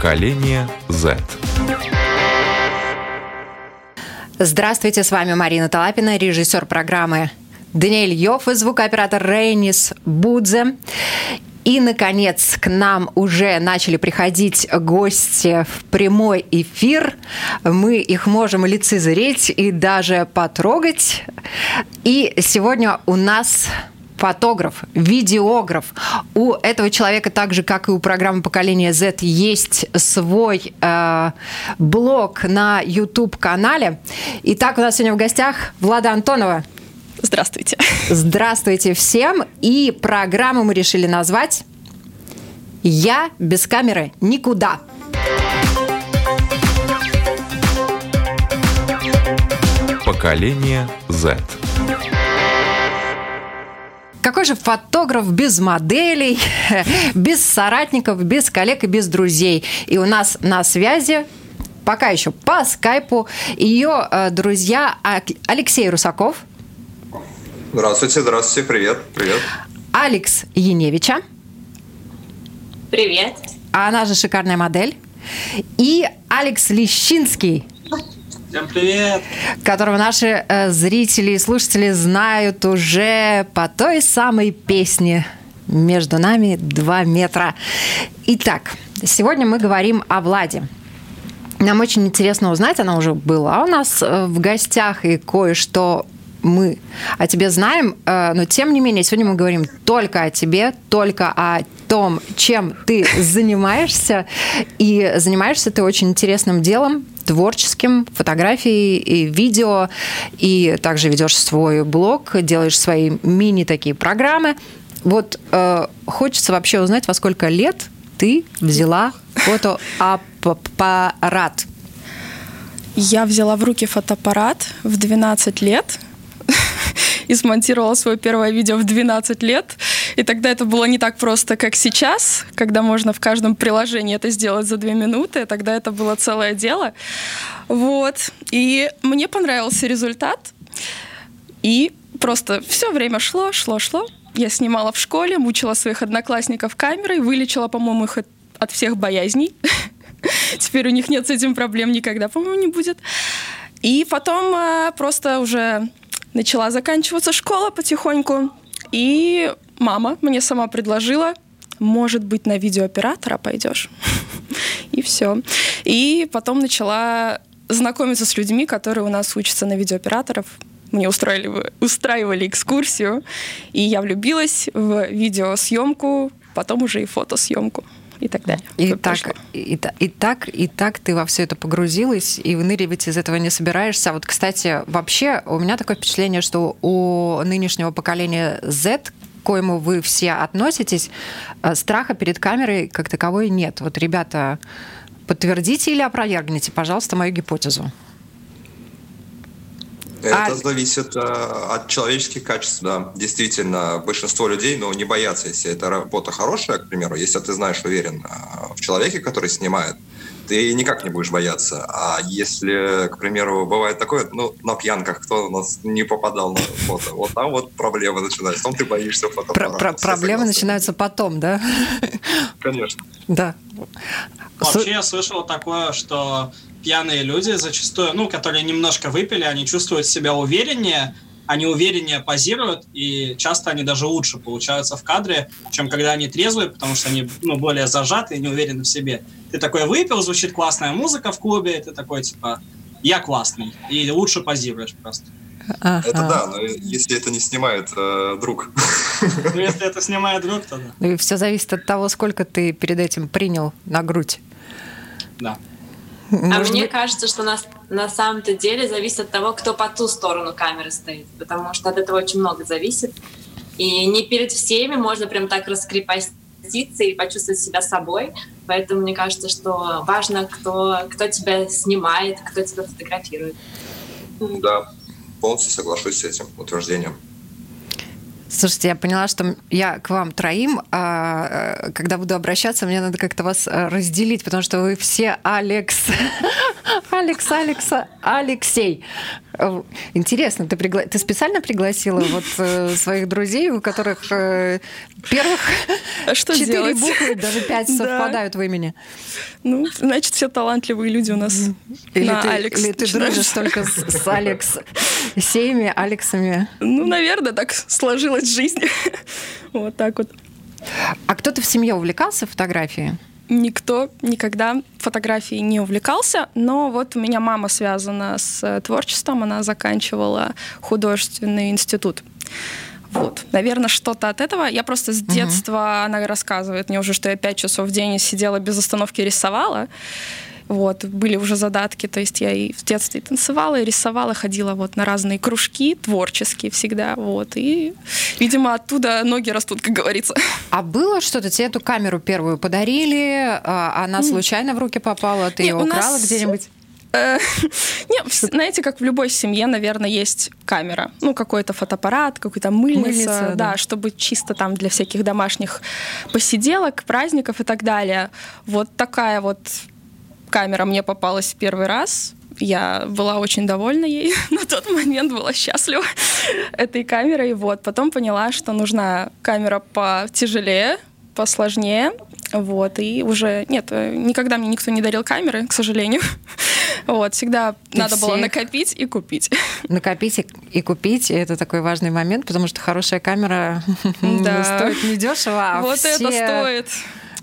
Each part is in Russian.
Поколение Z. Здравствуйте, с вами Марина Талапина, режиссер программы Даниэль Йофф и звукооператор Рейнис Будзе. И, наконец, к нам уже начали приходить гости в прямой эфир. Мы их можем лицезреть и даже потрогать. И сегодня у нас фотограф, видеограф. У этого человека, так же, как и у программы «Поколение Z», есть свой э, блог на YouTube-канале. Итак, у нас сегодня в гостях Влада Антонова. Здравствуйте. Здравствуйте всем. И программу мы решили назвать «Я без камеры никуда». Поколение Z. Какой же фотограф без моделей, без соратников, без коллег и без друзей? И у нас на связи пока еще по скайпу ее э, друзья Алексей Русаков. Здравствуйте, здравствуйте, привет, привет. Алекс Яневича. Привет. А она же шикарная модель. И Алекс Лещинский. Всем привет! Которого наши э, зрители и слушатели знают уже по той самой песне «Между нами два метра». Итак, сегодня мы говорим о Владе. Нам очень интересно узнать, она уже была у нас э, в гостях, и кое-что мы о тебе знаем, э, но тем не менее сегодня мы говорим только о тебе, только о том, чем ты занимаешься, и занимаешься ты очень интересным делом, творческим, фотографией и видео, и также ведешь свой блог, делаешь свои мини такие программы. Вот э, хочется вообще узнать, во сколько лет ты взяла фотоаппарат? Я взяла в руки фотоаппарат в 12 лет и смонтировала свое первое видео в 12 лет. И тогда это было не так просто, как сейчас, когда можно в каждом приложении это сделать за две минуты. Тогда это было целое дело. Вот. И мне понравился результат. И просто все время шло, шло, шло. Я снимала в школе, мучила своих одноклассников камерой, вылечила, по-моему, их от всех боязней. Теперь у них нет с этим проблем никогда, по-моему, не будет. И потом э, просто уже начала заканчиваться школа потихоньку. И мама мне сама предложила, может быть, на видеооператора пойдешь. И все. И потом начала знакомиться с людьми, которые у нас учатся на видеооператоров. Мне устроили, устраивали экскурсию, и я влюбилась в видеосъемку, потом уже и фотосъемку и так далее. И так, и, и, так, и так ты во все это погрузилась, и выныривать из этого не собираешься. А вот, кстати, вообще у меня такое впечатление, что у нынешнего поколения Z, коему вы все относитесь, э, страха перед камерой как таковой нет. Вот, ребята, подтвердите или опровергните, пожалуйста, мою гипотезу. Это а... зависит э, от человеческих качеств, да. Действительно, большинство людей, ну, не боятся, если эта работа хорошая, к примеру, если ты знаешь, уверен э, в человеке, который снимает, ты никак не будешь бояться. А если, к примеру, бывает такое, ну, на пьянках кто у нас не попадал на фото, вот там вот проблемы начинаются, потом ты боишься. Про -про проблемы начинаются потом, да? Конечно. Да. Вообще я слышал такое, что пьяные люди зачастую, ну, которые немножко выпили, они чувствуют себя увереннее, они увереннее позируют, и часто они даже лучше получаются в кадре, чем когда они трезвые, потому что они ну, более зажаты и не уверены в себе. Ты такой выпил, звучит классная музыка в клубе, и ты такой, типа, я классный, и лучше позируешь просто. Ага. Это да, но если это не снимает э, друг. Ну, если это снимает друг, то да. Ну, и все зависит от того, сколько ты перед этим принял на грудь. Да. А мне кажется, что нас на самом-то деле зависит от того, кто по ту сторону камеры стоит, потому что от этого очень много зависит. И не перед всеми можно прям так раскрепоститься и почувствовать себя собой. Поэтому мне кажется, что важно, кто, кто тебя снимает, кто тебя фотографирует. Да, полностью соглашусь с этим утверждением. Слушайте, я поняла, что я к вам троим, а когда буду обращаться, мне надо как-то вас разделить, потому что вы все Алекс, Алекс, Алекс, Алексей. Интересно, ты, пригла... ты специально пригласила вот э, своих друзей, у которых э, первых а четыре буквы, даже пять Да. совпадают в имени? Ну, значит, все талантливые люди у нас Или, на ты, Алекс или ты дружишь только с, с Алекс, Сеями, Алексами? Ну, наверное, так сложилась жизнь. Вот так вот. А кто-то в семье увлекался фотографией? Никто никогда фотографией не увлекался, но вот у меня мама связана с э, творчеством, она заканчивала художественный институт. Вот, наверное, что-то от этого. Я просто с детства, она рассказывает мне уже, что я пять часов в день сидела без остановки рисовала. Вот, были уже задатки, то есть я и в детстве танцевала, и рисовала, ходила вот на разные кружки творческие всегда, вот, и, видимо, оттуда ноги растут, как говорится. А было что-то? Тебе эту камеру первую подарили, а она случайно в руки попала, ты Не, ее украла нас- где-нибудь? Э, Не, в- знаете, как в любой семье, наверное, есть камера. Ну, какой-то фотоаппарат, какой-то мыльница, Мыльница, да. да, чтобы чисто там для всяких домашних посиделок, праздников и так далее. Вот такая вот камера мне попалась в первый раз. Я была очень довольна ей. На тот момент была счастлива этой камерой. Вот. Потом поняла, что нужна камера потяжелее, посложнее. Вот. И уже... Нет, э, никогда мне никто не дарил камеры, к сожалению. Вот. Всегда Ты надо было накопить и купить. Накопить и, и купить, и это такой важный момент, потому что хорошая камера Да. стоит недешево, а вот все- это стоит.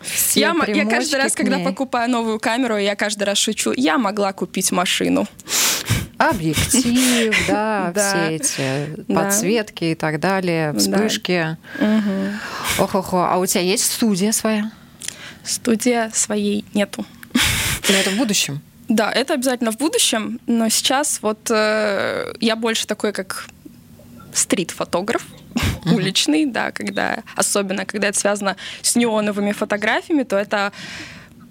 Все Я, я каждый раз, когда покупаю новую камеру, я каждый раз шучу, я могла купить машину. Объектив, да, все эти подсветки и так далее, Да. вспышки. Ох-охо. А у тебя есть студия своя? Студия своей нету. Или это в будущем? Да, это обязательно в будущем, но сейчас вот э, я больше такой, как стрит-фотограф, уличный, да, когда, особенно когда это связано с неоновыми фотографиями, то это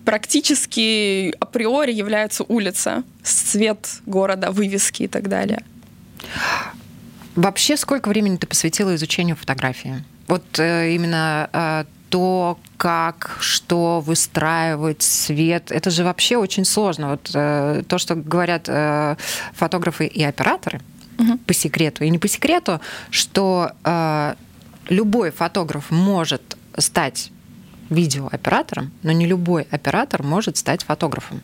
практически априори является улица, цвет города, вывески и так далее. Вообще, сколько времени ты посвятила изучению фотографии? Вот э, именно э, то, как, что выстраивать, свет, это же вообще очень сложно. Вот э, то, что говорят э, фотографы и операторы, по секрету и не по секрету, что э, любой фотограф может стать видеооператором, но не любой оператор может стать фотографом.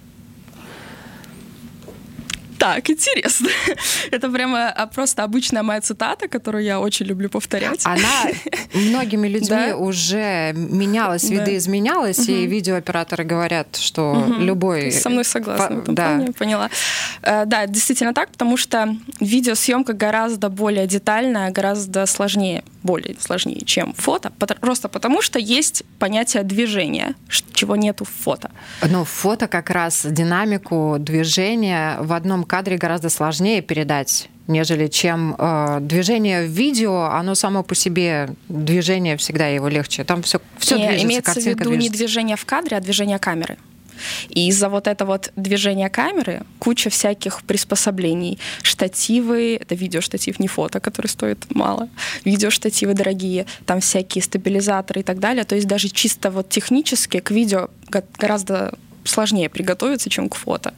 Так, интересно. Это прямо а, просто обычная моя цитата, которую я очень люблю повторять. Она многими людьми уже менялась, видоизменялась, и видеооператоры говорят, что любой... Со мной согласна да. поняла. Э, Да, действительно так, потому что видеосъемка гораздо более детальная, гораздо сложнее, более сложнее, чем фото, просто потому что есть понятие движения, чего нету в фото. Но фото как раз динамику движения в одном кадре гораздо сложнее передать, нежели чем э, движение в видео, оно само по себе, движение всегда его легче. Там все, все Не, движется, имеется в виду не движется. движение в кадре, а движение камеры. И из-за вот этого вот движения камеры куча всяких приспособлений. Штативы, это видеоштатив, не фото, который стоит мало. Видеоштативы дорогие, там всякие стабилизаторы и так далее. То есть даже чисто вот технически к видео го- гораздо сложнее приготовиться, чем к фото.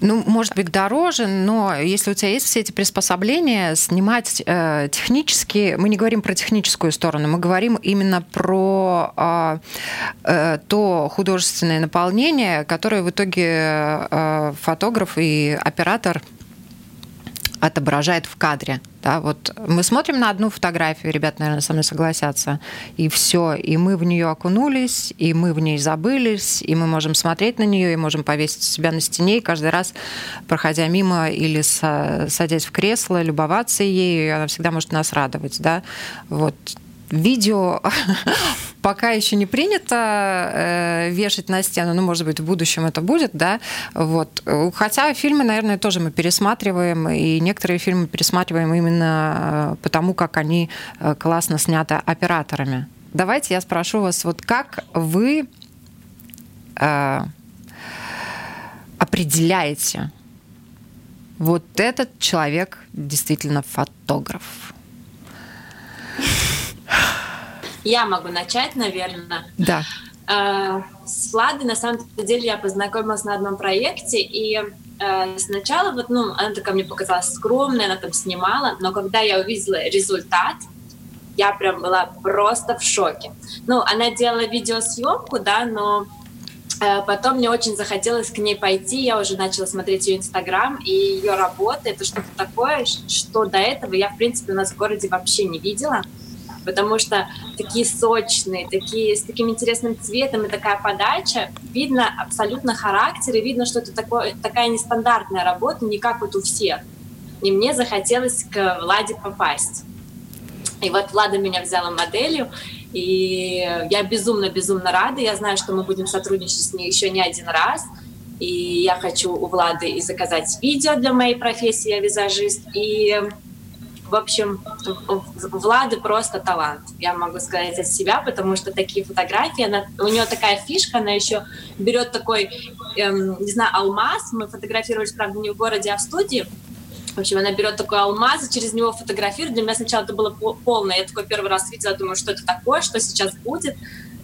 Ну, может быть, дороже, но если у тебя есть все эти приспособления, снимать э, технически, мы не говорим про техническую сторону, мы говорим именно про э, э, то художественное наполнение, которое в итоге э, фотограф и оператор отображает в кадре. Да, вот мы смотрим на одну фотографию, ребят, наверное, со мной согласятся, и все, и мы в нее окунулись, и мы в ней забылись, и мы можем смотреть на нее, и можем повесить себя на стене, и каждый раз, проходя мимо или са- садясь в кресло, любоваться ею, она всегда может нас радовать, да. Вот видео пока еще не принято э, вешать на стену, ну, может быть, в будущем это будет, да, вот. Хотя фильмы, наверное, тоже мы пересматриваем, и некоторые фильмы пересматриваем именно э, потому, как они э, классно сняты операторами. Давайте я спрошу вас, вот как вы э, определяете, вот этот человек действительно фотограф? Я могу начать, наверное. Да. Э, с Владой, на самом деле, я познакомилась на одном проекте, и э, сначала вот, ну, она такая мне показалась скромная, она там снимала, но когда я увидела результат, я прям была просто в шоке. Ну, она делала видеосъемку, да, но э, потом мне очень захотелось к ней пойти, я уже начала смотреть ее инстаграм и ее работы. Это что-то такое, что до этого я, в принципе, у нас в городе вообще не видела потому что такие сочные, такие, с таким интересным цветом и такая подача, видно абсолютно характер, и видно, что это такое, такая нестандартная работа, не как вот у всех. И мне захотелось к Владе попасть. И вот Влада меня взяла моделью, и я безумно-безумно рада. Я знаю, что мы будем сотрудничать с ней еще не один раз. И я хочу у Влады и заказать видео для моей профессии, я визажист, и в общем, Влады просто талант, я могу сказать от себя, потому что такие фотографии, она, у нее такая фишка, она еще берет такой, эм, не знаю, алмаз, мы фотографировались, правда, не в городе, а в студии, в общем, она берет такой алмаз и через него фотографирует. Для меня сначала это было полное. Я такой первый раз видела, думаю, что это такое, что сейчас будет.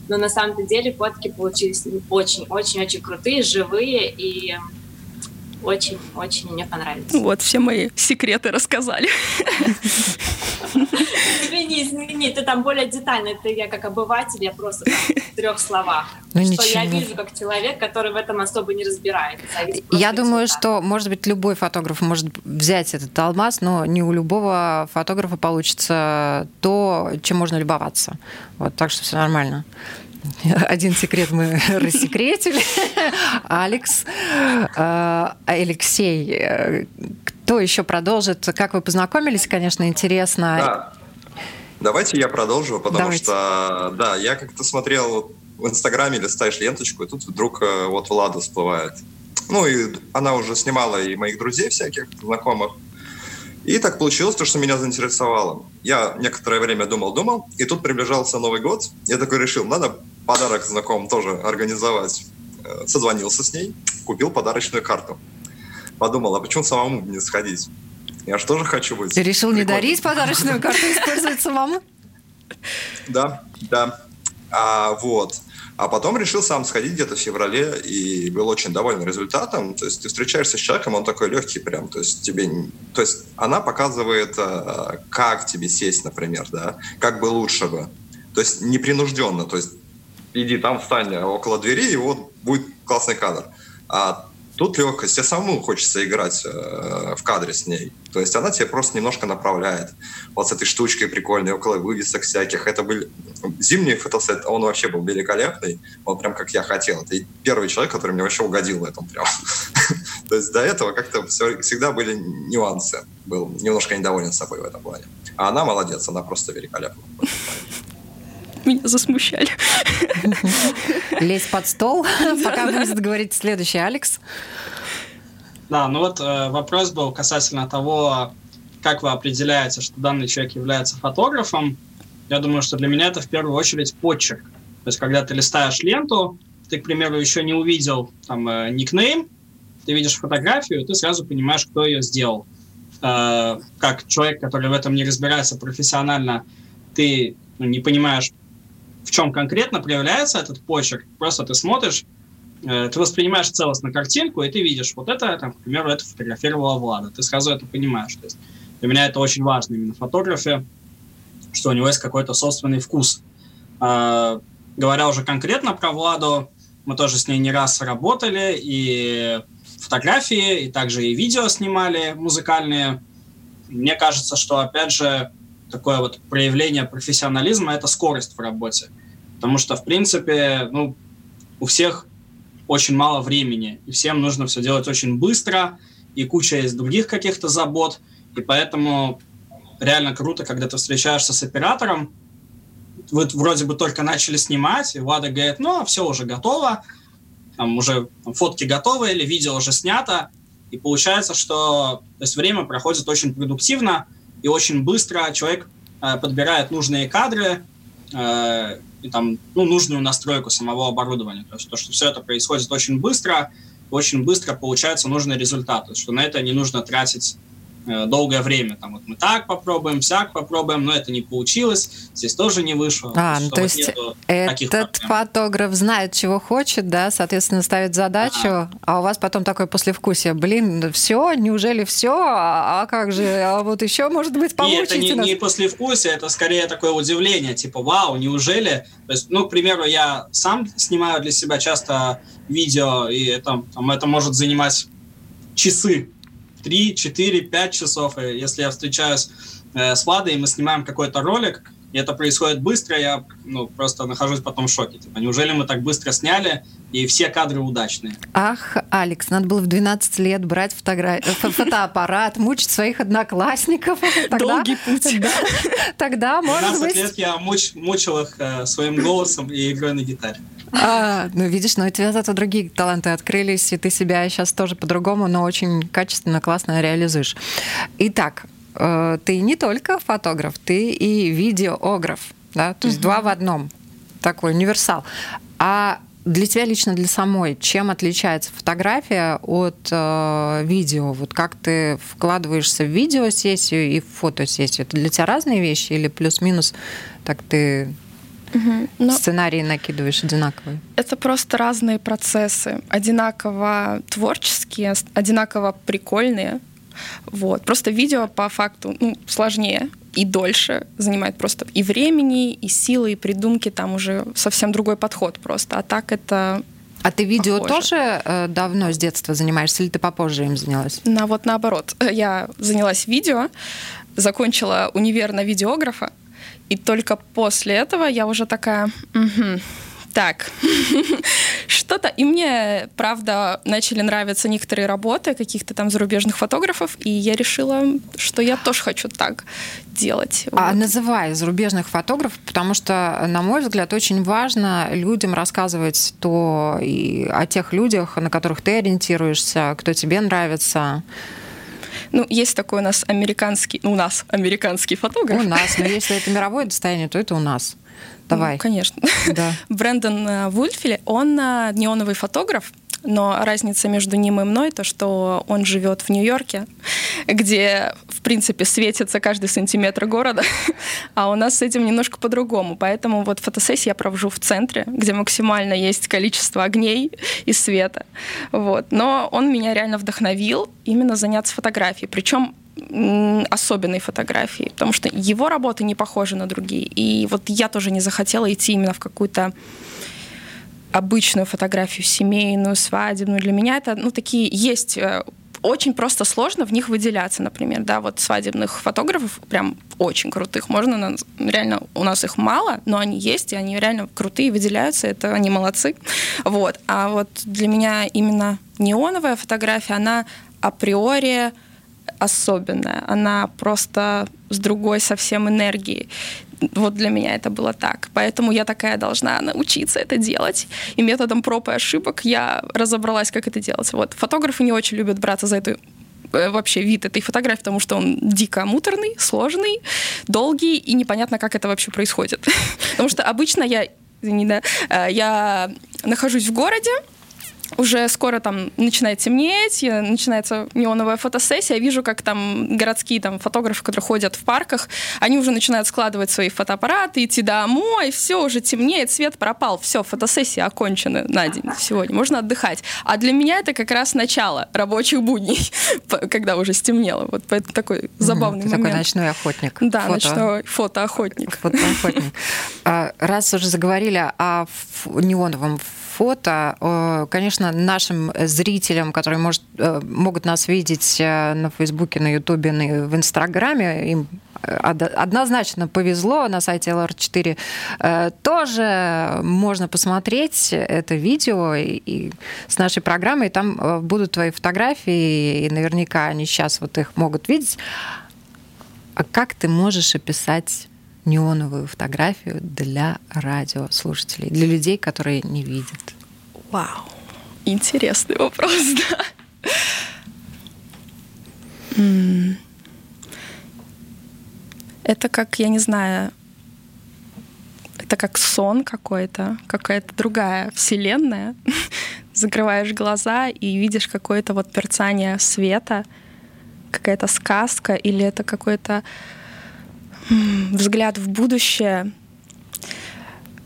Но на самом деле фотки получились очень-очень-очень крутые, живые и очень-очень мне понравилось. Вот, все мои секреты рассказали. Извини, извини, ты там более детально. Это я как обыватель, я просто в трех словах. Ну, что ничего. я вижу как человек, который в этом особо не разбирается. Я думаю, что, может быть, любой фотограф может взять этот алмаз, но не у любого фотографа получится то, чем можно любоваться. Вот, так что все нормально. Один секрет мы рассекретили. Алекс, э, Алексей, э, кто еще продолжит? Как вы познакомились, конечно, интересно. Да. Давайте я продолжу, потому Давайте. что, да, я как-то смотрел в Инстаграме, листаешь ленточку, и тут вдруг э, вот Влада всплывает. Ну, и она уже снимала и моих друзей всяких, знакомых. И так получилось, то, что меня заинтересовало. Я некоторое время думал-думал, и тут приближался Новый год. Я такой решил, надо подарок знакомым тоже организовать. Э, созвонился с ней, купил подарочную карту. Подумал, а почему самому не сходить? Я же тоже хочу быть. Ты решил не дарить подарочную карту, использовать самому? Да, да. А, вот. А потом решил сам сходить где-то в феврале и был очень доволен результатом. То есть ты встречаешься с человеком, он такой легкий прям. То есть тебе, то есть она показывает, э, как тебе сесть, например, да, как бы лучше бы. То есть непринужденно. То есть иди там встань около двери, и вот будет классный кадр. А Тут легкость, тебе самому хочется играть э, в кадре с ней. То есть она тебе просто немножко направляет. Вот с этой штучкой прикольной, около вывесок всяких. Это был зимний фотосет, он вообще был великолепный. Он прям как я хотел. Это первый человек, который мне вообще угодил в этом прям. То есть до этого как-то всегда были нюансы. Был немножко недоволен собой в этом плане. А она молодец, она просто великолепна меня засмущали. Лезь под стол, пока будет говорить следующий Алекс. Да, ну вот э, вопрос был касательно того, как вы определяете, что данный человек является фотографом. Я думаю, что для меня это в первую очередь почерк. То есть, когда ты листаешь ленту, ты, к примеру, еще не увидел там э, никнейм, ты видишь фотографию, ты сразу понимаешь, кто ее сделал. Э, как человек, который в этом не разбирается профессионально, ты ну, не понимаешь, в чем конкретно проявляется этот почерк. Просто ты смотришь, э, ты воспринимаешь целостно картинку, и ты видишь, вот это, там, к примеру, это фотографировала Влада. Ты сразу это понимаешь. То есть для меня это очень важно именно в фотографе, что у него есть какой-то собственный вкус. А, говоря уже конкретно про Владу, мы тоже с ней не раз работали, и фотографии, и также и видео снимали музыкальные. Мне кажется, что, опять же, такое вот проявление профессионализма – это скорость в работе. Потому что, в принципе, ну, у всех очень мало времени, и всем нужно все делать очень быстро, и куча есть других каких-то забот, и поэтому реально круто, когда ты встречаешься с оператором, вы вроде бы только начали снимать, и Влада говорит, ну, все уже готово, там уже фотки готовы или видео уже снято, и получается, что то есть время проходит очень продуктивно, и очень быстро человек э, подбирает нужные кадры э, и там, ну, нужную настройку самого оборудования. То есть то, что все это происходит очень быстро, очень быстро получается нужный результат. То есть, что на это не нужно тратить долгое время. Там вот мы так попробуем, всяк попробуем, но это не получилось, здесь тоже не вышло. А, ну, то есть этот фотограф знает, чего хочет, да, соответственно, ставит задачу, а, а у вас потом такое послевкусие, блин, все, неужели все, а, а как же, а вот еще, может быть, получите Нет, это не, не послевкусие, это скорее такое удивление, типа, вау, неужели? То есть, ну, к примеру, я сам снимаю для себя часто видео, и это, там, это может занимать часы, 3, 4, 5 часов. И если я встречаюсь э, с Владой, и мы снимаем какой-то ролик, и это происходит быстро, я ну, просто нахожусь потом в шоке. Типа, неужели мы так быстро сняли, и все кадры удачные? Ах, Алекс, надо было в 12 лет брать фотогра... фотоаппарат, мучить своих одноклассников. Тогда... Долгий путь. Да. Тогда, может быть... лет я муч... мучил их э, своим голосом и игрой на гитаре. А, ну, видишь, но у тебя зато другие таланты открылись, и ты себя сейчас тоже по-другому, но очень качественно, классно реализуешь. Итак, э, ты не только фотограф, ты и видеограф, да, то есть угу. два в одном, такой универсал. А для тебя лично, для самой, чем отличается фотография от э, видео? Вот как ты вкладываешься в видеосессию и в фотосессию? Это для тебя разные вещи или плюс-минус так ты Угу. Но Сценарии накидываешь одинаковые? Это просто разные процессы. Одинаково творческие, одинаково прикольные. Вот. Просто видео по факту ну, сложнее и дольше занимает просто и времени, и силы, и придумки. Там уже совсем другой подход просто. А так это а ты видео похоже. тоже э, давно с детства занимаешься, или ты попозже им занялась? На вот наоборот. Я занялась видео, закончила универ на видеографа, и только после этого я уже такая, угу, так, что-то. И мне, правда, начали нравиться некоторые работы каких-то там зарубежных фотографов, и я решила, что я тоже хочу так делать. А вот. называй зарубежных фотографов, потому что, на мой взгляд, очень важно людям рассказывать то и о тех людях, на которых ты ориентируешься, кто тебе нравится. Ну, есть такой у нас американский, ну, у нас американский фотограф. У нас, но если это мировое достояние, то это у нас. Давай. Ну, конечно. Да. Брэндон э, Вульфили, он э, неоновый фотограф, но разница между ним и мной то, что он живет в Нью-Йорке, где, в принципе, светится каждый сантиметр города, а у нас с этим немножко по-другому. Поэтому вот фотосессии я провожу в центре, где максимально есть количество огней и света. Вот. Но он меня реально вдохновил именно заняться фотографией. Причем особенной фотографии, потому что его работы не похожи на другие. И вот я тоже не захотела идти именно в какую-то обычную фотографию, семейную, свадебную. Для меня это, ну, такие есть э, очень просто сложно в них выделяться, например, да, вот свадебных фотографов прям очень крутых, можно, реально, у нас их мало, но они есть, и они реально крутые, выделяются, это они молодцы, вот, а вот для меня именно неоновая фотография, она априори особенная, она просто с другой совсем энергией вот для меня это было так. Поэтому я такая должна научиться это делать. И методом проб и ошибок я разобралась, как это делать. Вот. Фотографы не очень любят браться за эту э, вообще вид этой фотографии, потому что он дико муторный, сложный, долгий, и непонятно, как это вообще происходит. Потому что обычно я, извини, да, э, я нахожусь в городе, уже скоро там начинает темнеть, начинается неоновая фотосессия, я вижу, как там городские там фотографы, которые ходят в парках, они уже начинают складывать свои фотоаппараты, идти домой, все, уже темнеет, свет пропал, все, фотосессия окончена на день сегодня, можно отдыхать. А для меня это как раз начало рабочих будней, когда уже стемнело. Вот это такой забавный Ты момент. такой ночной охотник. Да, Фото... ночной фотоохотник. Фотоохотник. А, раз уже заговорили о неоновом фото. Конечно, нашим зрителям, которые может, э, могут нас видеть э, на Фейсбуке, на Ютубе, в Инстаграме, им э, однозначно повезло. На сайте LR4 тоже можно посмотреть это видео и с нашей программой. Там будут твои фотографии и наверняка они сейчас вот их могут видеть. А как ты можешь описать неоновую фотографию для радиослушателей, для людей, которые не видят? Вау, интересный вопрос, да. Это как, я не знаю, это как сон какой-то, какая-то другая вселенная. Закрываешь глаза и видишь какое-то вот перцание света, какая-то сказка или это какой-то взгляд в будущее,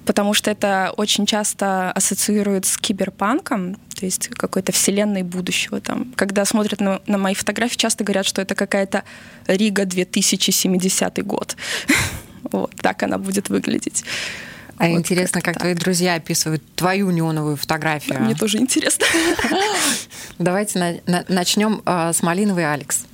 потому что это очень часто ассоциируют с киберпанком, то есть какой-то вселенной будущего. Там. Когда смотрят на, на мои фотографии, часто говорят, что это какая-то Рига 2070 год. Вот так она будет выглядеть. А вот интересно, как, как твои друзья описывают твою неоновую фотографию. Мне тоже интересно. Давайте на, на, начнем э, с малиновой Алекс.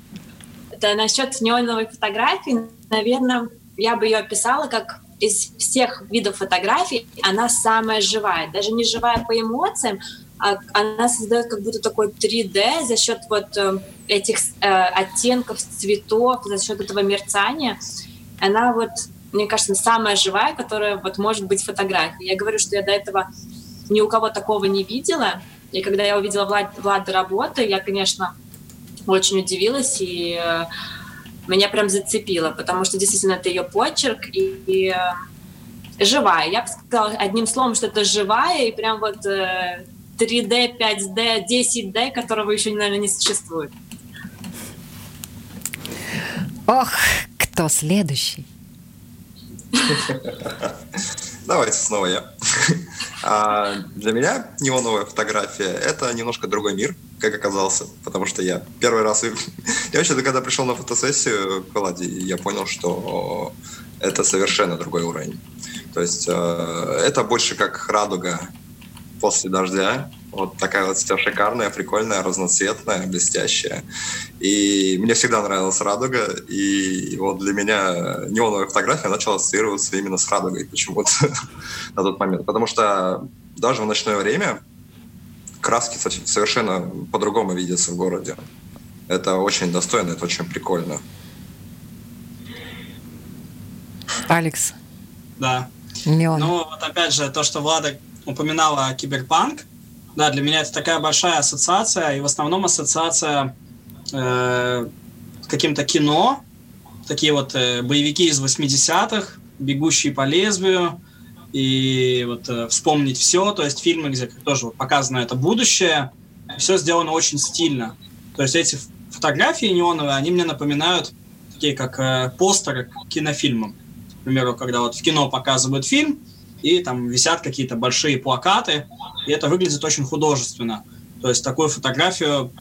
Да, насчет неоновой фотографии, наверное, я бы ее описала как из всех видов фотографий она самая живая. Даже не живая по эмоциям, а она создает как будто такой 3D за счет вот э, этих э, оттенков, цветов, за счет этого мерцания. Она вот, мне кажется, самая живая, которая вот может быть фотографией. Я говорю, что я до этого ни у кого такого не видела. И когда я увидела Влад, Влада работы, я, конечно, очень удивилась и э, меня прям зацепило, потому что действительно это ее почерк и, и э, живая. Я бы сказала одним словом, что это живая и прям вот э, 3D, 5D, 10D, которого еще, наверное, не существует. Ох, кто следующий? Давайте снова я. А для меня неоновая фотография — это немножко другой мир, как оказался, потому что я первый раз... Я вообще, когда пришел на фотосессию к Владе, я понял, что это совершенно другой уровень. То есть э, это больше как радуга после дождя. Вот такая вот вся шикарная, прикольная, разноцветная, блестящая. И мне всегда нравилась радуга, и вот для меня неоновая фотография начала ассоциироваться именно с радугой почему-то на тот момент. Потому что даже в ночное время краски совершенно по-другому видятся в городе. Это очень достойно, это очень прикольно. Алекс. Да. Неон. Ну, вот опять же, то, что Влада упоминала киберпанк, да, для меня это такая большая ассоциация, и в основном ассоциация э, каким-то кино, такие вот э, боевики из 80-х, бегущие по лезвию, и вот э, вспомнить все, то есть фильмы, где тоже вот показано это будущее, все сделано очень стильно. То есть эти фотографии неоновые, они мне напоминают такие как э, постеры к кинофильмам. К примеру, когда вот в кино показывают фильм, и там висят какие-то большие плакаты, и это выглядит очень художественно. То есть такую фотографию,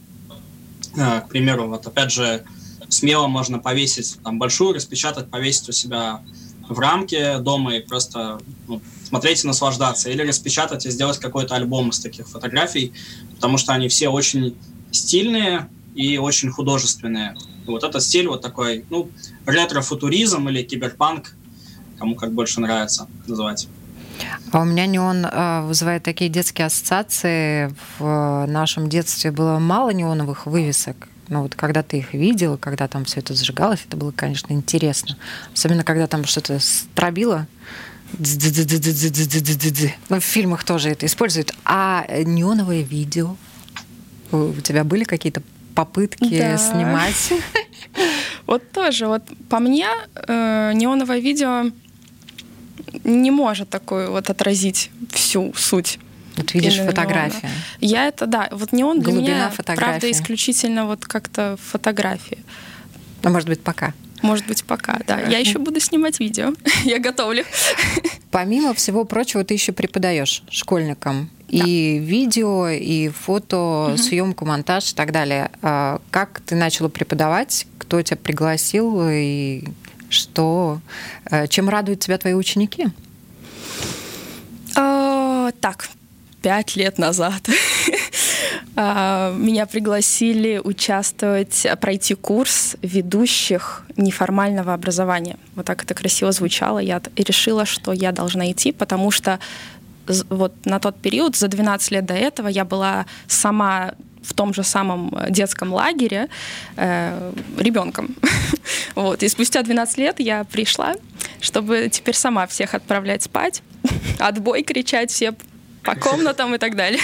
э, к примеру, вот опять же, смело можно повесить там большую, распечатать, повесить у себя в рамке дома и просто ну, смотреть и наслаждаться. Или распечатать и сделать какой-то альбом из таких фотографий, потому что они все очень стильные и очень художественные. И вот этот стиль вот такой, ну, ретро-футуризм или киберпанк, кому как больше нравится называть. А у меня неон э, вызывает такие детские ассоциации. В нашем детстве было мало неоновых вывесок. Но вот когда ты их видела, когда там все это зажигалось, это было, конечно, интересно. Особенно, когда там что-то стробило. Ну, в фильмах тоже это используют. А неоновое видео? У тебя были какие-то попытки да. снимать? Вот тоже. Вот по мне э, неоновое видео не может такую вот отразить всю суть вот видишь фотографию. Я это, да, вот не он для меня, фотографии. правда, исключительно вот как-то фотографии. Ну, может быть, пока. Может быть, пока, да. Я еще буду снимать видео. Я готовлю. Помимо всего прочего, ты еще преподаешь школьникам да. и видео, и фото, угу. съемку, монтаж и так далее. А как ты начала преподавать? Кто тебя пригласил и что? Э, чем радуют тебя твои ученики? А, так, пять лет назад а, меня пригласили участвовать, пройти курс ведущих неформального образования. Вот так это красиво звучало. Я решила, что я должна идти, потому что вот на тот период, за 12 лет до этого, я была сама в том же самом детском лагере э, ребенком. вот. И спустя 12 лет я пришла, чтобы теперь сама всех отправлять спать, отбой кричать, все по комнатам и так далее.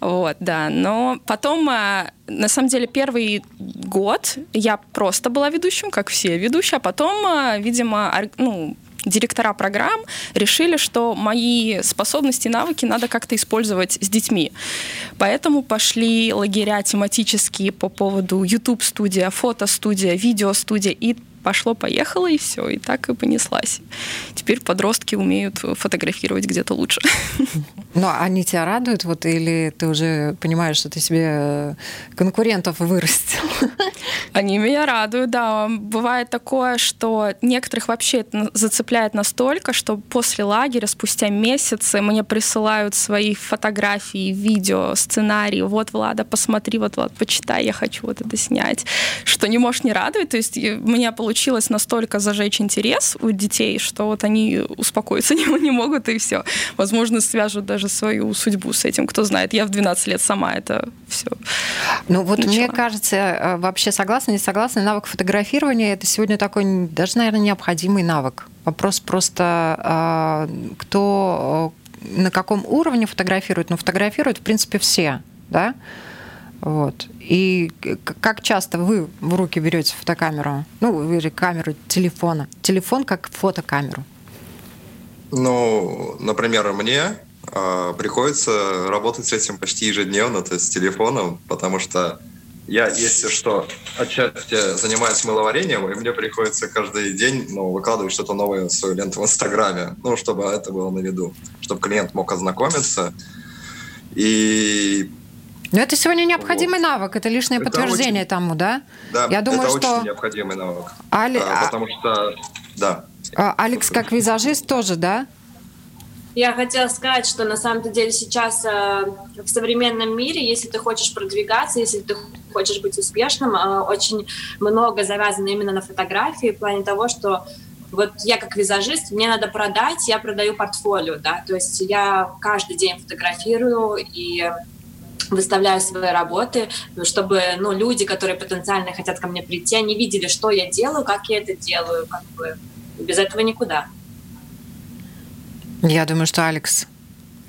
Вот, да. Но потом, а, на самом деле, первый год я просто была ведущим, как все ведущие, а потом, а, видимо, ну, директора программ решили, что мои способности и навыки надо как-то использовать с детьми. Поэтому пошли лагеря тематические по поводу YouTube-студия, фото-студия, видео-студия. И пошло-поехало, и все, и так и понеслась. Теперь подростки умеют фотографировать где-то лучше. Но они тебя радуют, вот, или ты уже понимаешь, что ты себе э, конкурентов вырастил? Они меня радуют, да. Бывает такое, что некоторых вообще это зацепляет настолько, что после лагеря, спустя месяцы, мне присылают свои фотографии, видео, сценарии. Вот, Влада, посмотри, вот, Влад, почитай, я хочу вот это снять. Что не можешь не радовать. То есть у меня получилось настолько зажечь интерес у детей, что вот они успокоиться не, не могут, и все. Возможно, свяжут даже свою судьбу с этим. Кто знает, я в 12 лет сама это все Ну вот начала. мне кажется, э, вообще согласна, не согласна, навык фотографирования это сегодня такой даже, наверное, необходимый навык. Вопрос просто, а, кто э, на каком уровне фотографирует, но ну, фотографируют, в принципе, все, да? Вот. И как часто вы в руки берете фотокамеру? Ну, или камеру телефона. Телефон как фотокамеру. Ну, например, мне э, приходится работать с этим почти ежедневно, то есть с телефоном, потому что я, если что, отчасти занимаюсь мыловарением, и мне приходится каждый день ну, выкладывать что-то новое в свою ленту в Инстаграме, ну, чтобы это было на виду, чтобы клиент мог ознакомиться. И но это сегодня необходимый вот. навык, это лишнее это подтверждение очень, тому, да? Да, Я думаю, это что... очень необходимый навык. Али... А, потому что, да. А, Алекс, как визажист, тоже, да? Я хотела сказать, что на самом деле сейчас э, в современном мире, если ты хочешь продвигаться, если ты хочешь быть успешным, э, очень много завязано именно на фотографии в плане того, что вот я как визажист, мне надо продать, я продаю портфолио, да, то есть я каждый день фотографирую и выставляю свои работы, чтобы ну, люди, которые потенциально хотят ко мне прийти, они видели, что я делаю, как я это делаю. Как бы. Без этого никуда. Я думаю, что Алекс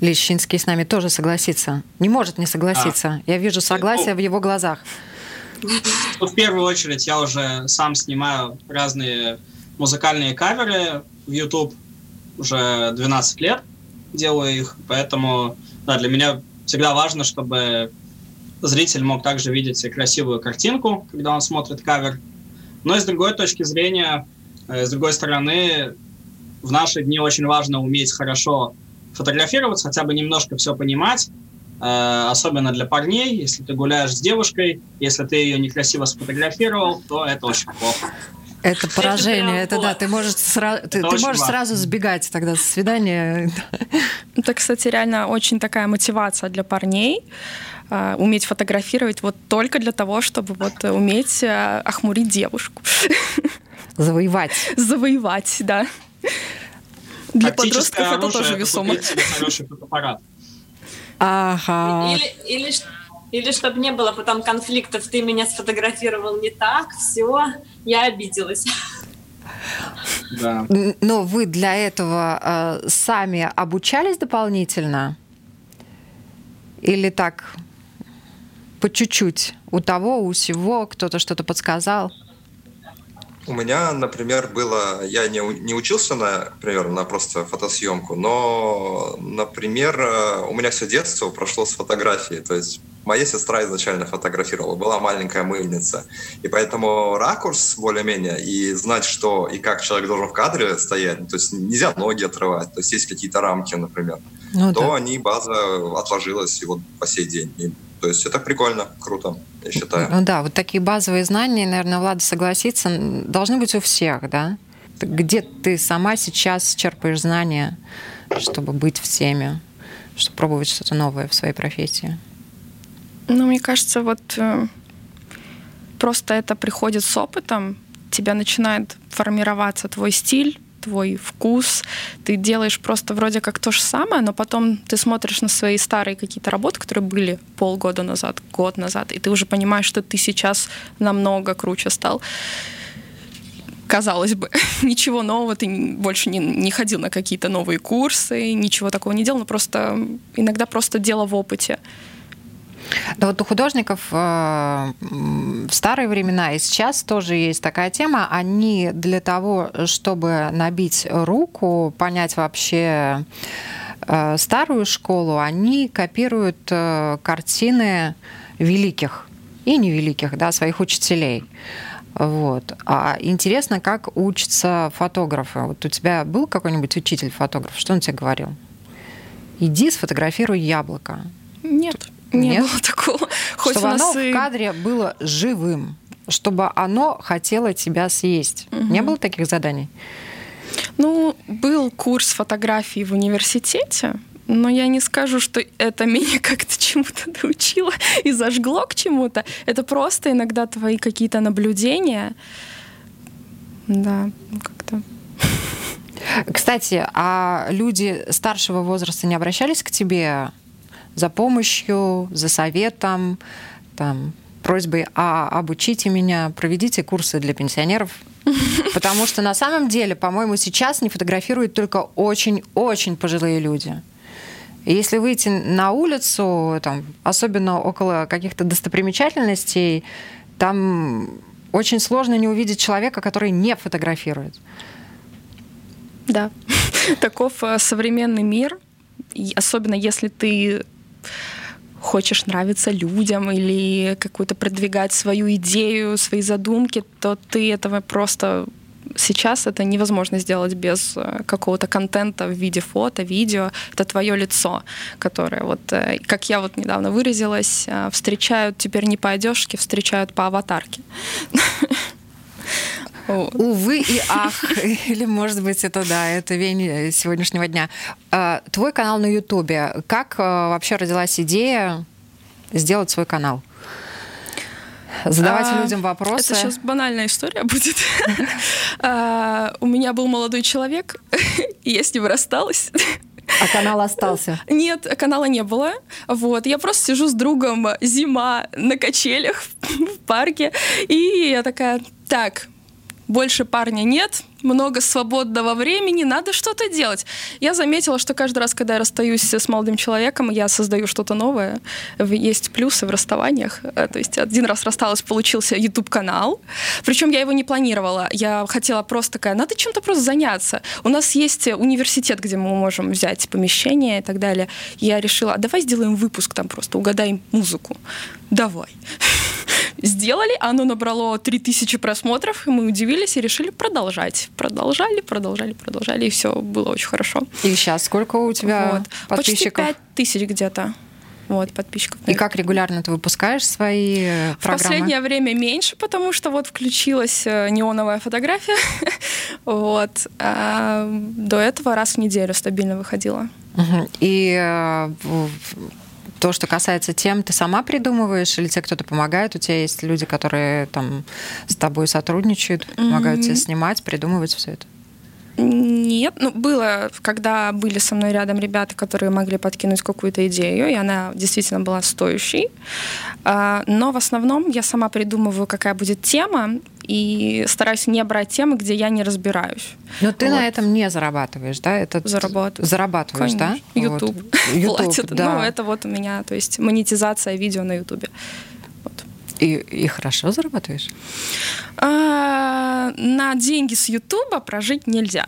Лещинский с нами тоже согласится. Не может не согласиться. А. Я вижу согласие в его глазах. Ну, в первую очередь я уже сам снимаю разные музыкальные каверы в YouTube уже 12 лет делаю их, поэтому да, для меня всегда важно, чтобы зритель мог также видеть красивую картинку, когда он смотрит кавер. Но и с другой точки зрения, э, с другой стороны, в наши дни очень важно уметь хорошо фотографироваться, хотя бы немножко все понимать, э, особенно для парней. Если ты гуляешь с девушкой, если ты ее некрасиво сфотографировал, то это очень плохо. Это поражение, это, это да, ты можешь, сра- ты, ты можешь сразу сбегать тогда с свидания. Это, кстати, реально очень такая мотивация для парней э, уметь фотографировать вот только для того, чтобы вот уметь э, охмурить девушку. Завоевать. Завоевать, да. Для подростков это тоже весомо. хороший фотоаппарат. Ага. Или, или, или чтобы не было потом конфликтов, ты меня сфотографировал не так, все, я обиделась. Да. Но вы для этого э, сами обучались дополнительно? Или так по чуть-чуть? У того, у всего кто-то что-то подсказал? У меня, например, было... Я не, не учился, например, на просто фотосъемку, но, например, э, у меня все детство прошло с фотографией. То есть моя сестра изначально фотографировала, была маленькая мыльница. И поэтому ракурс более-менее, и знать, что и как человек должен в кадре стоять, то есть нельзя ноги отрывать, то есть есть какие-то рамки, например, ну, то да. они, база отложилась и вот по сей день. И, то есть это прикольно, круто, я считаю. Ну да, вот такие базовые знания, наверное, Влада согласится, должны быть у всех, да? Где ты сама сейчас черпаешь знания, чтобы быть в теме, чтобы пробовать что-то новое в своей профессии? Ну, мне кажется, вот э, просто это приходит с опытом, тебя начинает формироваться твой стиль, твой вкус, ты делаешь просто вроде как то же самое, но потом ты смотришь на свои старые какие-то работы, которые были полгода назад, год назад, и ты уже понимаешь, что ты сейчас намного круче стал. Казалось бы, ничего нового, ты больше не, не ходил на какие-то новые курсы, ничего такого не делал, но просто иногда просто дело в опыте. Да вот у художников э, в старые времена и сейчас тоже есть такая тема. Они для того, чтобы набить руку, понять вообще э, старую школу, они копируют э, картины великих и невеликих, да, своих учителей. Вот. А интересно, как учатся фотографы. Вот у тебя был какой-нибудь учитель фотограф? Что он тебе говорил? Иди сфотографируй яблоко. Нет, не Нет? было такого. Хоть Чтобы оно и... в кадре было живым, чтобы оно хотело тебя съесть. Угу. Не было таких заданий? Ну, был курс фотографии в университете, но я не скажу, что это меня как-то чему-то научило и зажгло к чему-то. Это просто иногда твои какие-то наблюдения. Да, ну как-то. Кстати, а люди старшего возраста не обращались к тебе за помощью, за советом, там, просьбой а, обучите меня, проведите курсы для пенсионеров. Потому что на самом деле, по-моему, сейчас не фотографируют только очень-очень пожилые люди. И если выйти на улицу, там, особенно около каких-то достопримечательностей, там очень сложно не увидеть человека, который не фотографирует. Да, таков э, современный мир. Особенно если ты хочешь нравиться людям или какую-то продвигать свою идею, свои задумки, то ты этого просто сейчас это невозможно сделать без э, какого-то контента в виде фото, видео. Это твое лицо, которое, вот, э, как я вот недавно выразилась, э, встречают теперь не по одежке, встречают по аватарке. Увы и ах, или, может быть, это да, это вень сегодняшнего дня. А, твой канал на Ютубе. Как вообще родилась идея сделать свой канал? Задавать а, людям вопросы. Это сейчас банальная история будет. а, у меня был молодой человек, и я с ним рассталась. А канал остался? Нет, канала не было. Вот. Я просто сижу с другом зима на качелях в парке. И я такая, так, больше парня нет, много свободного времени, надо что-то делать. Я заметила, что каждый раз, когда я расстаюсь с молодым человеком, я создаю что-то новое. Есть плюсы в расставаниях. Э, то есть один раз рассталась, получился YouTube-канал. Причем я его не планировала. Я хотела просто такая, надо чем-то просто заняться. У нас есть университет, где мы можем взять помещение и так далее. Я решила, а давай сделаем выпуск там просто, угадаем музыку. Давай. Сделали, оно набрало 3000 просмотров, и мы удивились и решили продолжать продолжали, продолжали, продолжали, и все было очень хорошо. И сейчас сколько у тебя вот. подписчиков? Почти 5 тысяч где-то вот, подписчиков. И как регулярно ты выпускаешь свои программы? В последнее время меньше, потому что вот включилась э, неоновая фотография. вот. А до этого раз в неделю стабильно выходила. И э, то, что касается тем, ты сама придумываешь или тебе кто-то помогает? У тебя есть люди, которые там с тобой сотрудничают, помогают mm-hmm. тебе снимать, придумывать все это? Нет, ну было, когда были со мной рядом ребята, которые могли подкинуть какую-то идею, и она действительно была стоящей. А, но в основном я сама придумываю, какая будет тема, и стараюсь не брать темы, где я не разбираюсь. Но ты вот. на этом не зарабатываешь, да? Это Зарабатываю. Зарабатываешь, Конечно. да? YouTube. Вот. платит. Да. Ну, это вот у меня, то есть монетизация видео на YouTube. И, и хорошо зарабатываешь? А, на деньги с Ютуба прожить нельзя.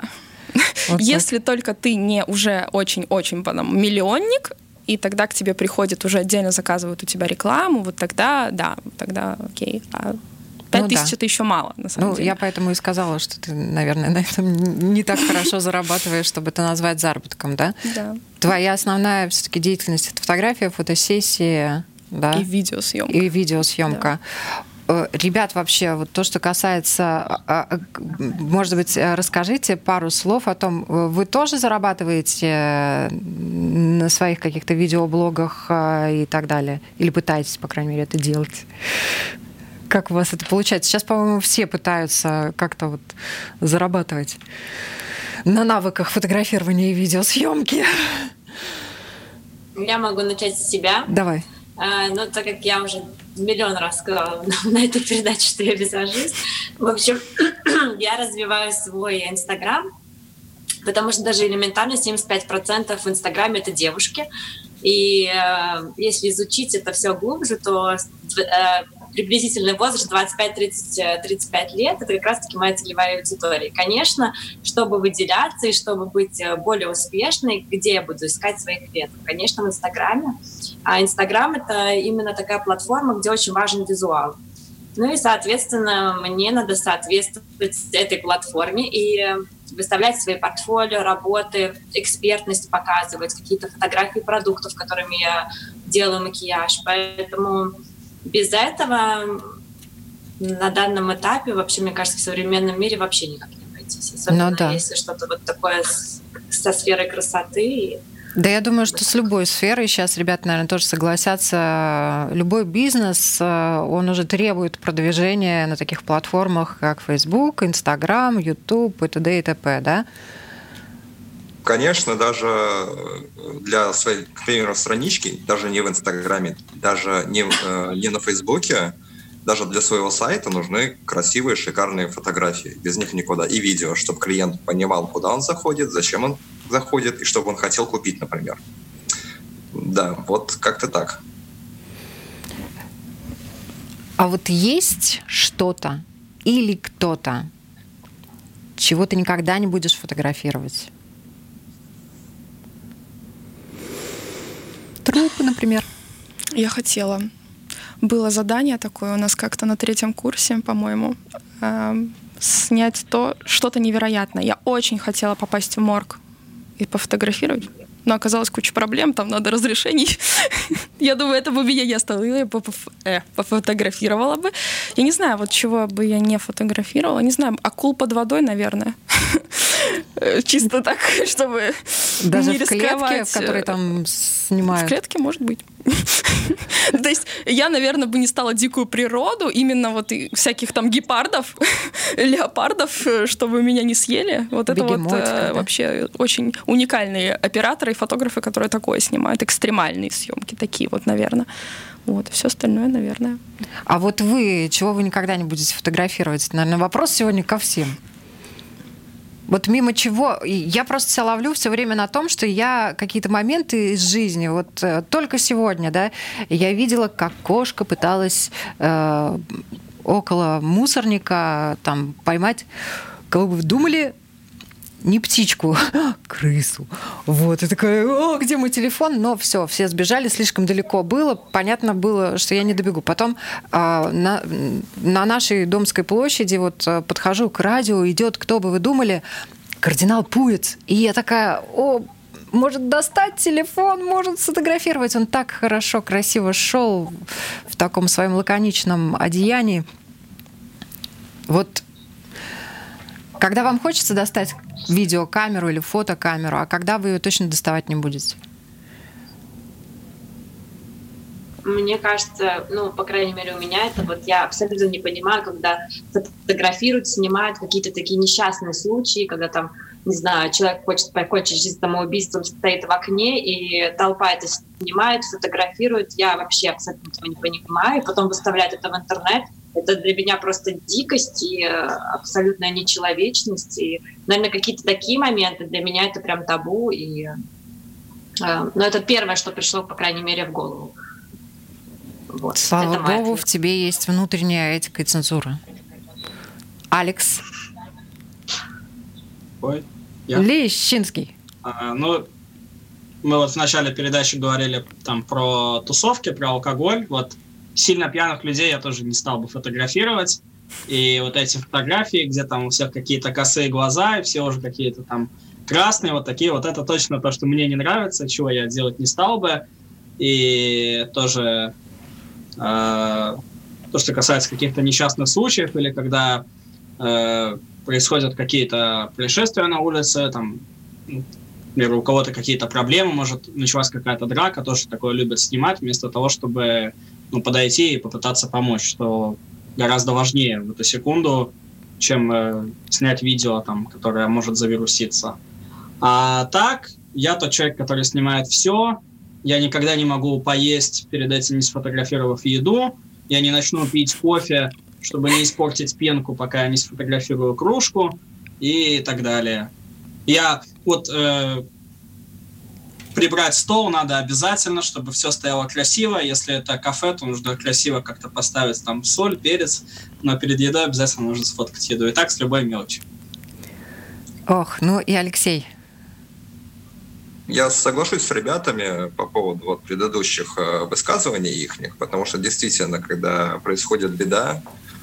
Вот Если только ты не уже очень-очень миллионник, и тогда к тебе приходит, уже отдельно заказывают у тебя рекламу, вот тогда, да, тогда окей. А 5 ну, тысяч да. это еще мало, на самом ну, деле. Я поэтому и сказала, что ты, наверное, на этом не так хорошо зарабатываешь, чтобы это назвать заработком, да? Да. Твоя основная все-таки деятельность это фотография, фотосессия, да? И видеосъемка. И видеосъемка. Да. Э, ребят, вообще, вот то, что касается, а, а, может быть, расскажите пару слов о том, вы тоже зарабатываете на своих каких-то видеоблогах и так далее? Или пытаетесь, по крайней мере, это делать? Как у вас это получается? Сейчас, по-моему, все пытаются как-то вот зарабатывать на навыках фотографирования и видеосъемки. Я могу начать с себя. Давай. А, но так как я уже миллион раз сказала на этой передаче, что я визажист, в общем, я развиваю свой Инстаграм, потому что даже элементарно 75% в Инстаграме это девушки, И э, если изучить это все глубже, то э, приблизительный возраст 25-35 лет, это как раз-таки моя целевая аудитория. Конечно, чтобы выделяться и чтобы быть э, более успешной, где я буду искать своих клиентов? Конечно, в Инстаграме. А Инстаграм — это именно такая платформа, где очень важен визуал. Ну и, соответственно, мне надо соответствовать этой платформе и выставлять свои портфолио, работы, экспертность показывать, какие-то фотографии продуктов, которыми я делаю макияж. Поэтому без этого на данном этапе, вообще, мне кажется, в современном мире вообще никак не обойтись. Особенно ну, да. если что-то вот такое со сферой красоты. Да, я думаю, что с любой сферой сейчас ребята, наверное, тоже согласятся. Любой бизнес, э, он уже требует продвижения на таких платформах, как Facebook, Instagram, YouTube и т.д. и т.п., да? Конечно, даже э, для своей, к примеру, странички, даже не в Инстаграме, даже не, э, не на Фейсбуке, даже для своего сайта нужны красивые, шикарные фотографии. Без них никуда. И видео, чтобы клиент понимал, куда он заходит, зачем он заходит, и чтобы он хотел купить, например. Да, вот как-то так. А вот есть что-то или кто-то, чего ты никогда не будешь фотографировать? Трупы, например. Я хотела. Было задание такое у нас как-то на третьем курсе, по-моему, э, снять то, что-то невероятное. Я очень хотела попасть в морг и пофотографировать. Но оказалось куча проблем, там надо разрешений. я думаю, это бы меня я стала, я э, пофотографировала бы. Я не знаю, вот чего бы я не фотографировала. Не знаю, акул под водой, наверное. Чисто так, чтобы Даже не в клетке, в которой там снимают? В клетке, может быть. То есть я, наверное, бы не стала дикую природу, именно вот всяких там гепардов, леопардов, чтобы меня не съели. Вот это вот э, вообще очень уникальные операторы и фотографы, которые такое снимают, экстремальные съемки такие вот, наверное. Вот, все остальное, наверное. А вот вы, чего вы никогда не будете фотографировать? Наверное, вопрос сегодня ко всем. Вот мимо чего... Я просто себя ловлю все время на том, что я какие-то моменты из жизни, вот э, только сегодня, да, я видела, как кошка пыталась э, около мусорника там поймать... Бы вы думали, не птичку, а крысу. Вот, и такая, о, где мой телефон? Но все, все сбежали, слишком далеко было. Понятно было, что я не добегу. Потом э, на, на нашей Домской площади вот э, подхожу к радио, идет, кто бы вы думали, кардинал Пуец. И я такая, о, может достать телефон, может сфотографировать. Он так хорошо, красиво шел в таком своем лаконичном одеянии. Вот когда вам хочется достать видеокамеру или фотокамеру, а когда вы ее точно доставать не будете? Мне кажется, ну, по крайней мере, у меня это вот я абсолютно не понимаю, когда фотографируют, снимают какие-то такие несчастные случаи, когда там, не знаю, человек хочет покончить жизнь самоубийством, стоит в окне, и толпа это снимает, фотографирует. Я вообще абсолютно этого не понимаю. И потом выставляют это в интернет это для меня просто дикость и э, абсолютная нечеловечность. И, наверное, какие-то такие моменты для меня это прям табу. И, э, ну, это первое, что пришло, по крайней мере, в голову. Вот. Слава богу, в тебе есть внутренняя этика и цензура. Алекс. Ой, я? Лещинский. А, ну, мы вот в начале передачи говорили там про тусовки, про алкоголь. Вот сильно пьяных людей я тоже не стал бы фотографировать. И вот эти фотографии, где там у всех какие-то косые глаза, и все уже какие-то там красные, вот такие, вот это точно то, что мне не нравится, чего я делать не стал бы. И тоже э, то, что касается каких-то несчастных случаев, или когда э, происходят какие-то происшествия на улице, там, например, у кого-то какие-то проблемы, может началась какая-то драка, тоже такое любят снимать, вместо того, чтобы ну, подойти и попытаться помочь, что гораздо важнее в эту секунду, чем э, снять видео, там, которое может завируситься. А так, я тот человек, который снимает все. Я никогда не могу поесть перед этим, не сфотографировав еду. Я не начну пить кофе, чтобы не испортить пенку, пока я не сфотографирую кружку и так далее. Я вот э, прибрать стол надо обязательно, чтобы все стояло красиво. Если это кафе, то нужно красиво как-то поставить там соль, перец, но перед едой обязательно нужно сфоткать еду. И так с любой мелочью. Ох, ну и Алексей. Я соглашусь с ребятами по поводу вот предыдущих э, высказываний их, потому что действительно, когда происходит беда,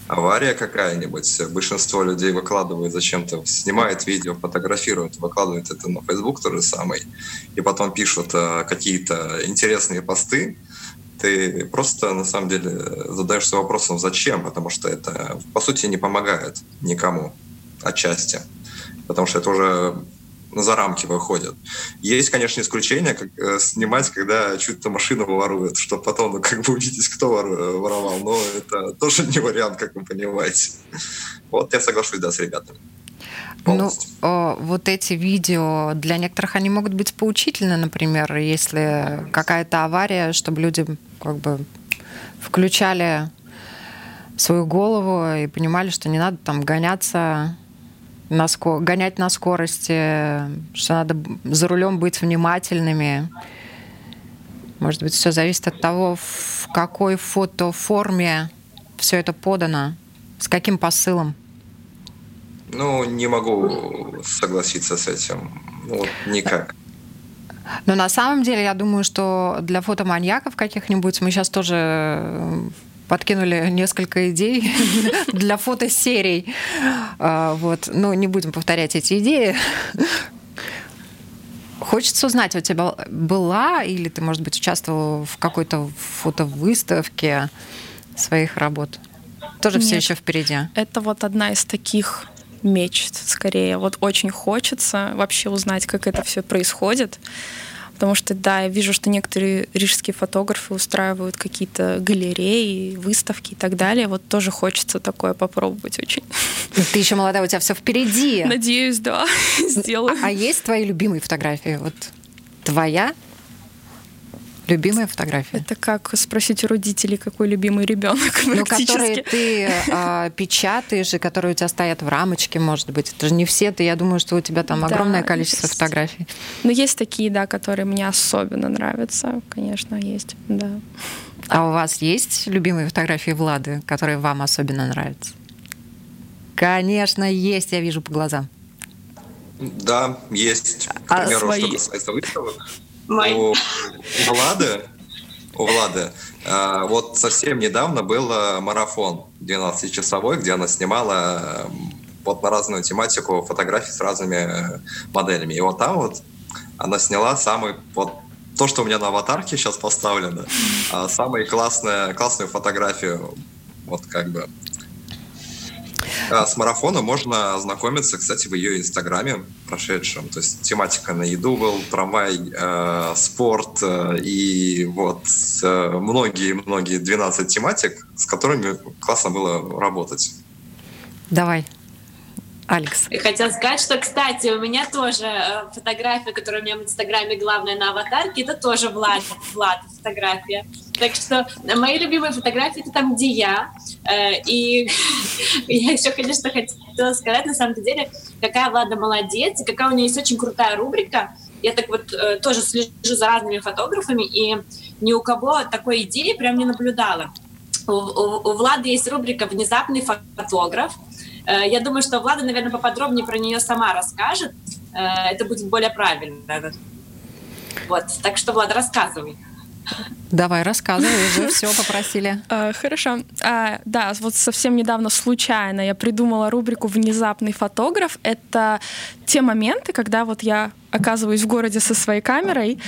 авария какая-нибудь, большинство людей выкладывают зачем-то, снимает видео, фотографируют, выкладывают это на Facebook тот же самый, и потом пишут э, какие-то интересные посты, ты просто на самом деле задаешься вопросом, зачем, потому что это по сути не помогает никому отчасти, потому что это уже за рамки выходят. Есть, конечно, исключения, как э, снимать, когда чуть-то машину воруют, чтобы потом, ну, как бы убедитесь, кто воровал. Но это тоже не вариант, как вы понимаете. Вот, я соглашусь, да, с ребятами. Ну, о, вот эти видео, для некоторых они могут быть поучительны, например, если какая-то авария, чтобы люди как бы включали свою голову и понимали, что не надо там гоняться на ско... гонять на скорости, что надо за рулем быть внимательными. Может быть, все зависит от того, в какой фотоформе все это подано, с каким посылом. Ну, не могу согласиться с этим. Ну, никак. Но на самом деле, я думаю, что для фотоманьяков каких-нибудь мы сейчас тоже подкинули несколько идей для фотосерий. А, вот. Но не будем повторять эти идеи. Хочется узнать, у тебя была или ты, может быть, участвовала в какой-то фотовыставке своих работ? Тоже Нет, все еще впереди. Это вот одна из таких мечт, скорее. Вот очень хочется вообще узнать, как это все происходит. Потому что, да, я вижу, что некоторые рижские фотографы устраивают какие-то галереи, выставки и так далее. Вот тоже хочется такое попробовать очень. Ну, ты еще молодая, у тебя все впереди. Надеюсь, да, сделаю. А, а есть твои любимые фотографии? Вот твоя Любимая фотография? Это как спросить у родителей, какой любимый ребенок. Ну, которые ты э, печатаешь, и которые у тебя стоят в рамочке, может быть. Это же не все. Ты, я думаю, что у тебя там огромное количество есть. фотографий. Ну, есть такие, да, которые мне особенно нравятся. Конечно, есть, да. А у вас есть любимые фотографии Влады, которые вам особенно нравятся? Конечно, есть, я вижу по глазам. Да, есть. К примеру, а свои... что касается выставок. У, Влады, у Влады э, вот совсем недавно был марафон 12-часовой, где она снимала вот на разную тематику фотографии с разными моделями. И вот там вот она сняла самый вот то, что у меня на аватарке сейчас поставлено, а самую классную, классную фотографию. Вот как бы. а с марафоном можно ознакомиться, кстати, в ее инстаграме прошедшем. То есть тематика на еду был, трамвай, э, спорт э, и вот многие-многие э, 12 тематик, с которыми классно было работать. Давай, Алекс. Хотела сказать, что, кстати, у меня тоже э, фотография, которая у меня в Инстаграме главная на аватарке, это тоже Влад, Влад фотография. Так что мои любимые фотографии это там, где я. Э, и я еще, конечно, хотела сказать, на самом деле, какая Влада молодец, и какая у нее есть очень крутая рубрика. Я так вот э, тоже слежу за разными фотографами, и ни у кого такой идеи прям не наблюдала. У, у, у Влады есть рубрика «Внезапный фотограф», я думаю, что Влада, наверное, поподробнее про нее сама расскажет. Э, это будет более правильно. Вот, так что, Влада, рассказывай. Давай, рассказывай, уже все попросили. Э, хорошо. А, да, вот совсем недавно случайно я придумала рубрику «Внезапный фотограф». Это те моменты, когда вот я оказываюсь в городе со своей камерой,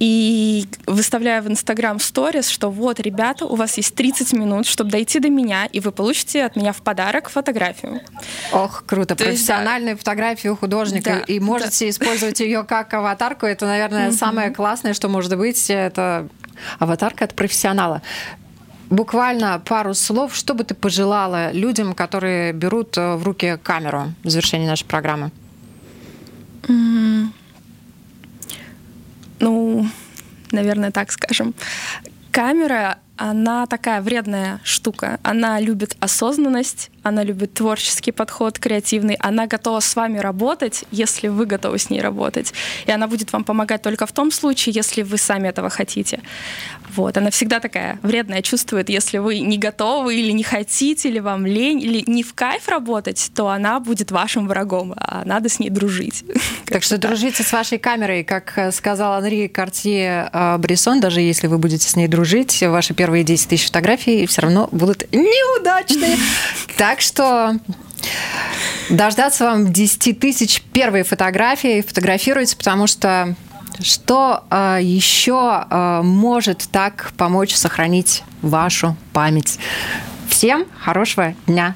и выставляю в Инстаграм сторис, что вот, ребята, у вас есть 30 минут, чтобы дойти до меня, и вы получите от меня в подарок фотографию. Ох, круто. То Профессиональную да. фотографию художника. Да, и можете да. использовать ее как аватарку. Это, наверное, самое классное, что может быть. Это аватарка от профессионала. Буквально пару слов, что бы ты пожелала людям, которые берут э, в руки камеру в завершении нашей программы? Mm-hmm ну, наверное, так скажем. Камера, она такая вредная штука. Она любит осознанность, она любит творческий подход, креативный. Она готова с вами работать, если вы готовы с ней работать. И она будет вам помогать только в том случае, если вы сами этого хотите. Вот. Она всегда такая вредная, чувствует, если вы не готовы или не хотите, или вам лень, или не в кайф работать, то она будет вашим врагом, а надо с ней дружить. Так что дружите с вашей камерой, как э, сказал Анри Картье э, Брессон, даже если вы будете с ней дружить, ваши первые 10 тысяч фотографий все равно будут неудачные. Так что дождаться вам 10 тысяч первой фотографии, фотографируйте, потому что что э, еще э, может так помочь сохранить вашу память? Всем хорошего дня!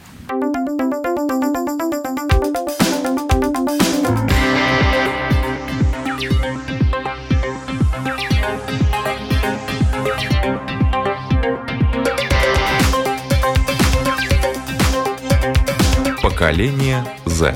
Поколение Z.